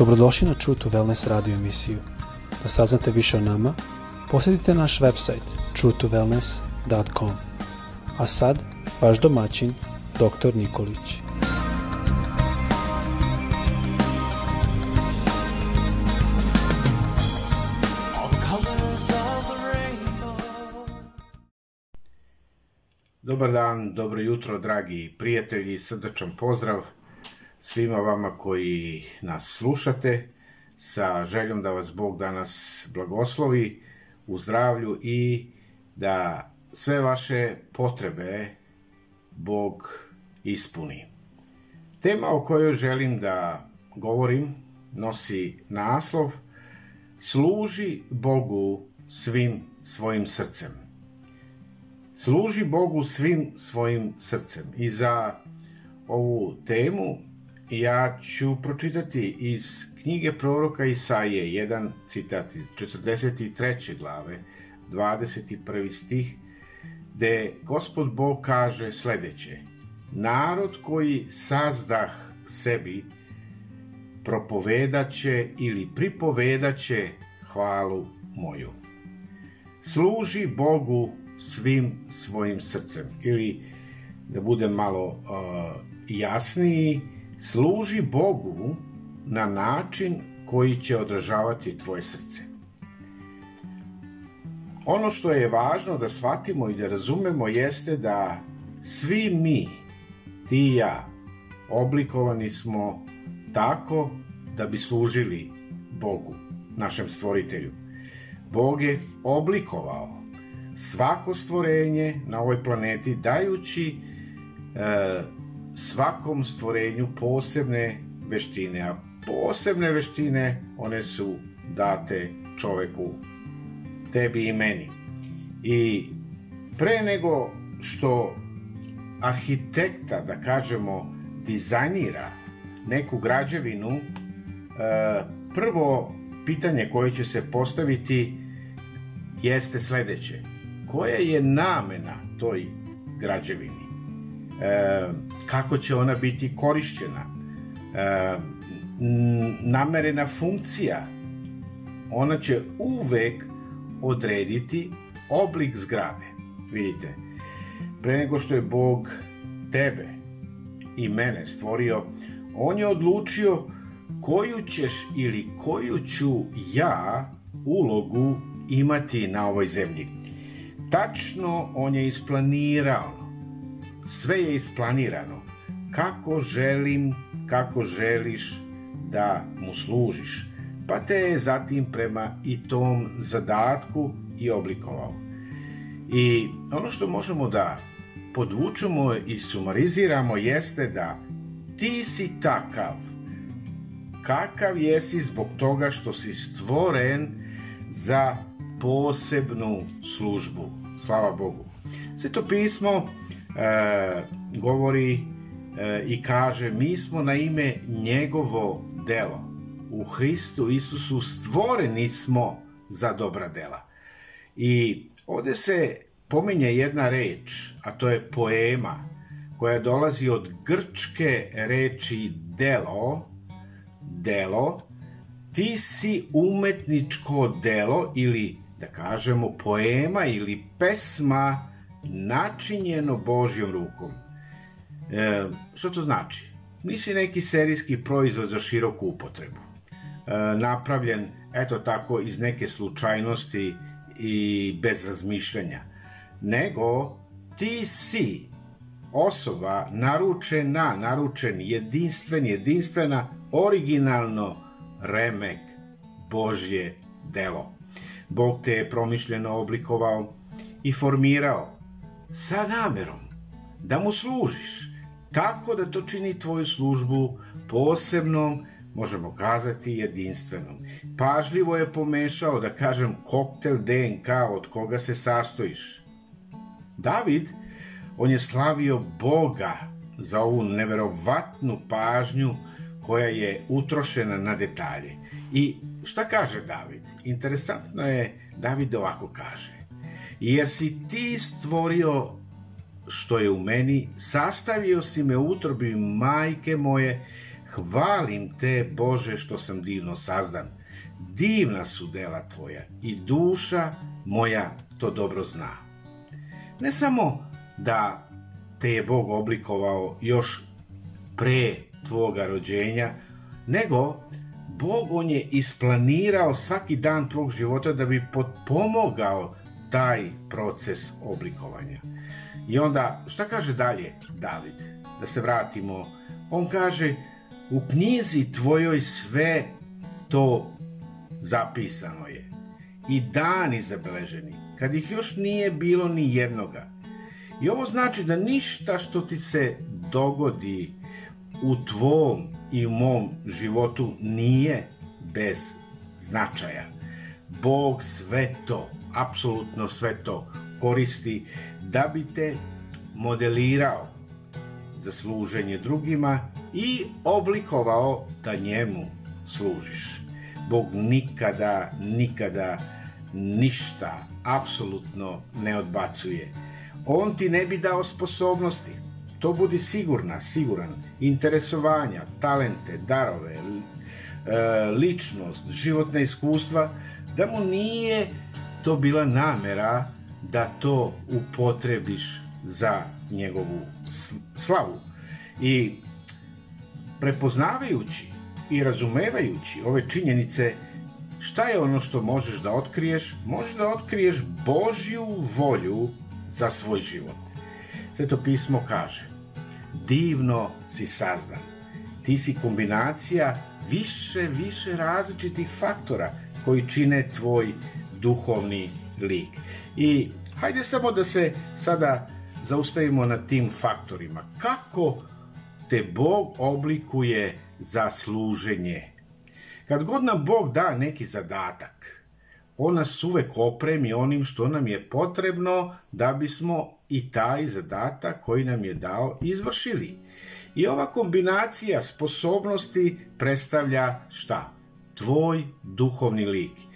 Dobrodošli na True to Wellness radio emisiju. Da saznate više o nama, posjetite naš website truetowellness.com. A sad, vaš domaćin, dr. Nikolić. Dobar dan, dobro jutro, dragi prijatelji, srdačan pozdrav svima vama koji nas slušate, sa željom da vas Bog danas blagoslovi u zdravlju i da sve vaše potrebe Bog ispuni. Tema o kojoj želim da govorim nosi naslov Služi Bogu svim svojim srcem. Služi Bogu svim svojim srcem. I za ovu temu ja ću pročitati iz knjige proroka Isaije jedan citat iz 43. glave, 21. stih, gde gospod Bog kaže sledeće. Narod koji sazdah sebi propovedaće ili pripovedaće hvalu moju. Služi Bogu svim svojim srcem. Ili, da budem malo uh, jasniji, služi Bogu na način koji će održavati tvoje srce. Ono što je važno da shvatimo i da razumemo jeste da svi mi, ti i ja, oblikovani smo tako da bi služili Bogu, našem stvoritelju. Bog je oblikovao svako stvorenje na ovoj planeti dajući e, svakom stvorenju posebne veštine, a posebne veštine one su date čoveku, tebi i meni. I pre nego što arhitekta, da kažemo, dizajnira neku građevinu, e, prvo pitanje koje će se postaviti jeste sledeće. Koja je namena toj građevini? E, kako će ona biti korišćena, e, namerena funkcija, ona će uvek odrediti oblik zgrade. Vidite, pre nego što je Bog tebe i mene stvorio, on je odlučio koju ćeš ili koju ću ja ulogu imati na ovoj zemlji. Tačno on je isplanirao sve je isplanirano. Kako želim, kako želiš da mu služiš. Pa te je zatim prema i tom zadatku i oblikovao. I ono što možemo da podvučemo i sumariziramo jeste da ti si takav kakav jesi zbog toga što si stvoren za posebnu službu. Slava Bogu. Sveto pismo e, govori e, i kaže mi smo na ime njegovo delo. U Hristu Isusu stvoreni smo za dobra dela. I ovde se pominje jedna reč, a to je poema, koja dolazi od grčke reči delo, delo, ti si umetničko delo ili da kažemo poema ili pesma načinjeno Božjom rukom. E, što to znači? Nisi neki serijski proizvod za široku upotrebu. E, napravljen, eto tako, iz neke slučajnosti i bez razmišljanja. Nego, ti si osoba naručena, naručen, jedinstven, jedinstvena, originalno remek Božje delo. Bog te je promišljeno oblikovao i formirao sa namerom da mu služiš, tako da to čini tvoju službu posebnom, možemo kazati jedinstvenom. Pažljivo je pomešao, da kažem, koktel DNK od koga se sastojiš. David, on je slavio Boga za ovu neverovatnu pažnju koja je utrošena na detalje. I šta kaže David? Interesantno je, David ovako kaže jer si ti stvorio što je u meni, sastavio si me utrobi majke moje, Hvalim te, Bože, što sam divno sazdan. Divna su dela tvoja i duša moja to dobro zna. Ne samo da te je Bog oblikovao još pre tvoga rođenja, nego Bog on je isplanirao svaki dan tvog života da bi potpomogao taj proces oblikovanja. I onda, šta kaže dalje David? Da se vratimo. On kaže, u knjizi tvojoj sve to zapisano je. I dani zabeleženi, kad ih još nije bilo ni jednoga. I ovo znači da ništa što ti se dogodi u tvom i u mom životu nije bez značaja. Bog sve to, apsolutno sve to koristi da bi te modelirao za služenje drugima i oblikovao da njemu služiš. Bog nikada, nikada ništa apsolutno ne odbacuje. On ti ne bi dao sposobnosti, to budi sigurna, siguran, interesovanja, talente, darove, e, ličnost, životne iskustva, da mu nije to bila namera da to upotrebiš za njegovu slavu. I prepoznavajući i razumevajući ove činjenice, šta je ono što možeš da otkriješ? Možeš da otkriješ Božju volju za svoj život. Sveto pismo kaže, divno si sazdan. Ti si kombinacija više, više različitih faktora koji čine tvoj duhovni lik. I hajde samo da se sada zaustavimo na tim faktorima. Kako te Bog oblikuje za služenje? Kad god nam Bog da neki zadatak, on nas uvek opremi onim što nam je potrebno da bismo i taj zadatak koji nam je dao izvršili. I ova kombinacija sposobnosti predstavlja šta? Tvoj duhovni lik.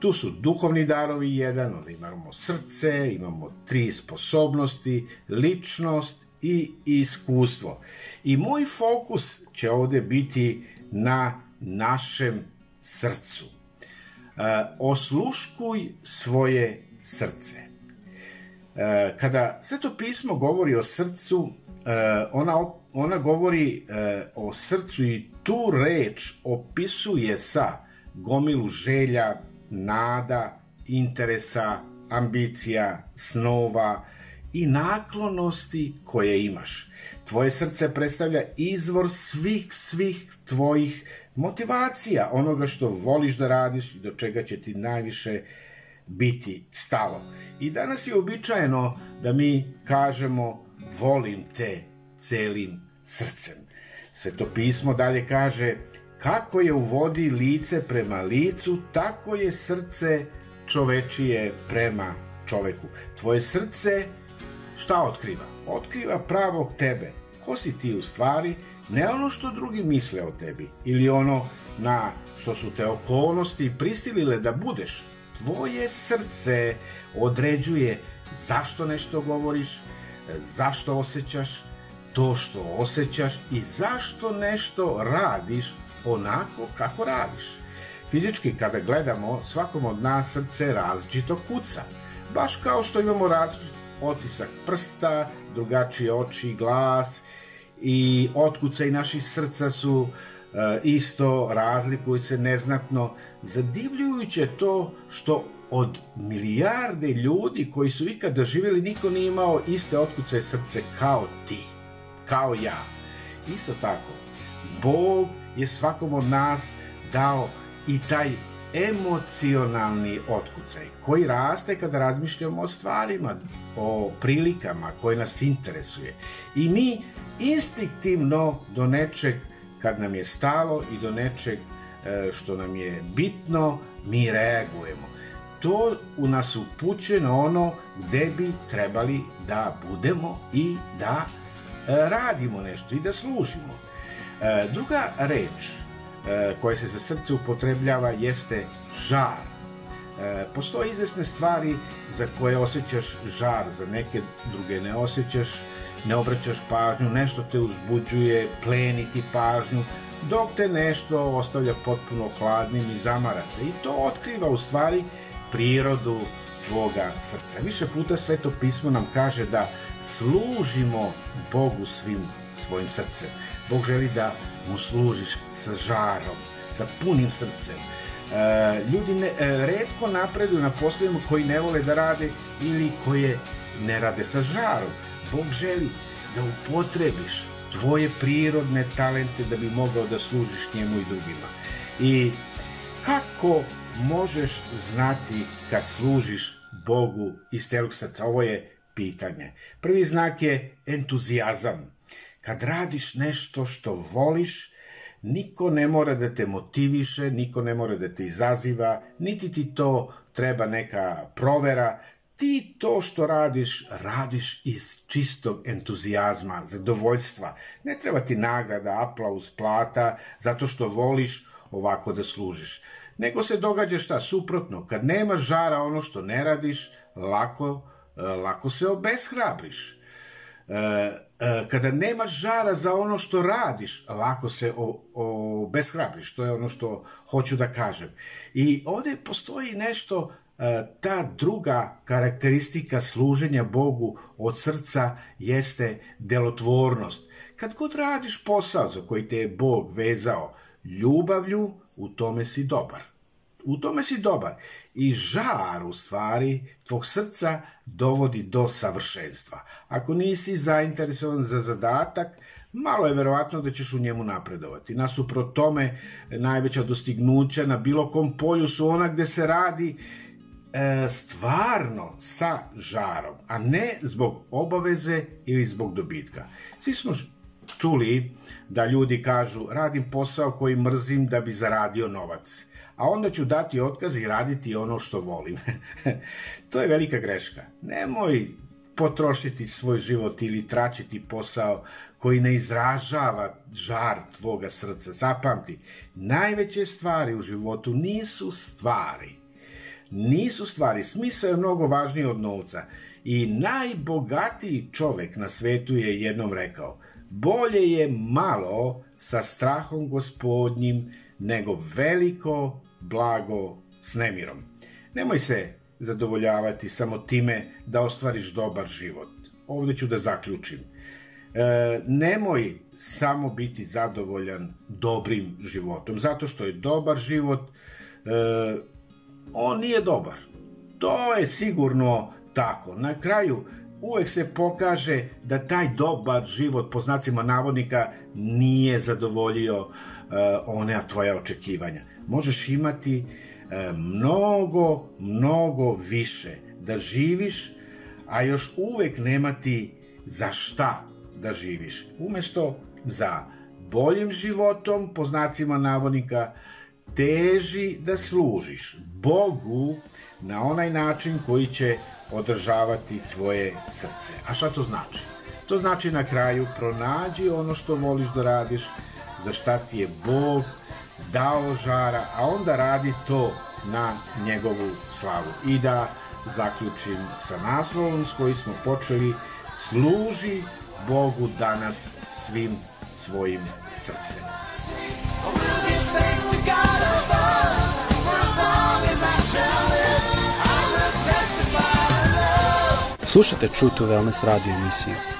Tu su duhovni darovi jedan, onda imamo srce, imamo tri sposobnosti, ličnost i iskustvo. I moj fokus će ovde biti na našem srcu. E, osluškuj svoje srce. E, kada Sveto pismo govori o srcu, e, ona, ona govori o srcu i tu reč opisuje sa gomilu želja, nada, interesa, ambicija, snova i naklonosti koje imaš. Tvoje srce predstavlja izvor svih, svih tvojih motivacija, onoga što voliš da radiš i do čega će ti najviše biti stalo. I danas je običajeno da mi kažemo volim te celim srcem. Sveto pismo dalje kaže kako je u vodi lice prema licu, tako je srce čovečije prema čoveku. Tvoje srce šta otkriva? Otkriva pravog tebe. Ko si ti u stvari? Ne ono što drugi misle o tebi ili ono na što su te okolnosti pristilile da budeš. Tvoje srce određuje zašto nešto govoriš, zašto osjećaš, to što osjećaš i zašto nešto radiš onako kako radiš. Fizički kada gledamo, svakom od nas srce različito kuca. Baš kao što imamo različit otisak prsta, drugačije oči, glas i otkucaj naših srca su e, isto razlikuju se neznatno. Zadivljujuće to što od milijarde ljudi koji su ikada živjeli niko nije imao iste otkucaje srce kao ti, kao ja. Isto tako, Bog je svakom od nas dao i taj emocionalni otkucaj koji raste kada razmišljamo o stvarima, o prilikama koje nas interesuje. I mi instinktivno do nečeg kad nam je stalo i do nečeg e, što nam je bitno, mi reagujemo. To u nas upućuje na ono gde bi trebali da budemo i da e, radimo nešto i da služimo. E, druga reč koja se za srce upotrebljava jeste žar. Postoje izvesne stvari za koje osjećaš žar, za neke druge ne osjećaš, ne obraćaš pažnju, nešto te uzbuđuje, pleniti pažnju, dok te nešto ostavlja potpuno hladnim i zamarate. I to otkriva u stvari prirodu tvoga srca. Više puta Sveto pismo nam kaže da služimo Bogu svim svojim srcem. Bog želi da mu služiš sa žarom, sa punim srcem. E, ljudi ne, e, redko napreduju na poslovima koji ne vole da rade ili koje ne rade sa žarom. Bog želi da upotrebiš tvoje prirodne talente da bi mogao da služiš njemu i drugima. I kako možeš znati kad služiš Bogu iz celog srca? Ovo je pitanje. Prvi znak je entuzijazam. Kad radiš nešto što voliš, niko ne mora da te motiviše, niko ne mora da te izaziva, niti ti to treba neka provera, ti to što radiš, radiš iz čistog entuzijazma, zadovoljstva. Ne treba ti nagrada, aplauz, plata, zato što voliš ovako da služiš. Nego se događa šta suprotno. Kad nemaš žara ono što ne radiš, lako, lako se obeshrabriš. E, e, kada nemaš žara za ono što radiš, lako se obeshrabriš. To je ono što hoću da kažem. I ovde postoji nešto E, ta druga karakteristika služenja Bogu od srca jeste delotvornost. Kad god radiš posao za koji te je Bog vezao ljubavlju, u tome si dobar. U tome si dobar. I žar, u stvari, tvog srca dovodi do savršenstva. Ako nisi zainteresovan za zadatak, malo je verovatno da ćeš u njemu napredovati. Nasuprot tome, najveća dostignuća na bilo kom polju su ona gde se radi e, stvarno sa žarom, a ne zbog obaveze ili zbog dobitka. Svi smo čuli da ljudi kažu radim posao koji mrzim da bi zaradio novac, a onda ću dati otkaz i raditi ono što volim. to je velika greška. Nemoj potrošiti svoj život ili tračiti posao koji ne izražava žar tvoga srca. Zapamti, najveće stvari u životu nisu stvari, nisu stvari. Smisao je mnogo važniji od novca. I najbogatiji čovek na svetu je jednom rekao, bolje je malo sa strahom gospodnjim nego veliko blago s nemirom. Nemoj se zadovoljavati samo time da ostvariš dobar život. Ovde ću da zaključim. E, nemoj samo biti zadovoljan dobrim životom, zato što je dobar život e, on nije dobar. To je sigurno tako. Na kraju uvek se pokaže da taj dobar život po znacima navodnika nije zadovoljio uh, one tvoje očekivanja. Možeš imati uh, mnogo, mnogo više da živiš, a još uvek nemati za šta da živiš. Umesto za boljim životom, po znacima navodnika, teži da služiš Bogu na onaj način koji će održavati tvoje srce. A šta to znači? To znači na kraju pronađi ono što voliš da radiš, za šta ti je Bog dao žara, a onda radi to na njegovu slavu. I da zaključim sa naslovom s kojim smo počeli služi Bogu danas svim svojim srcem. Slušajte True to Wellness radio emisiju.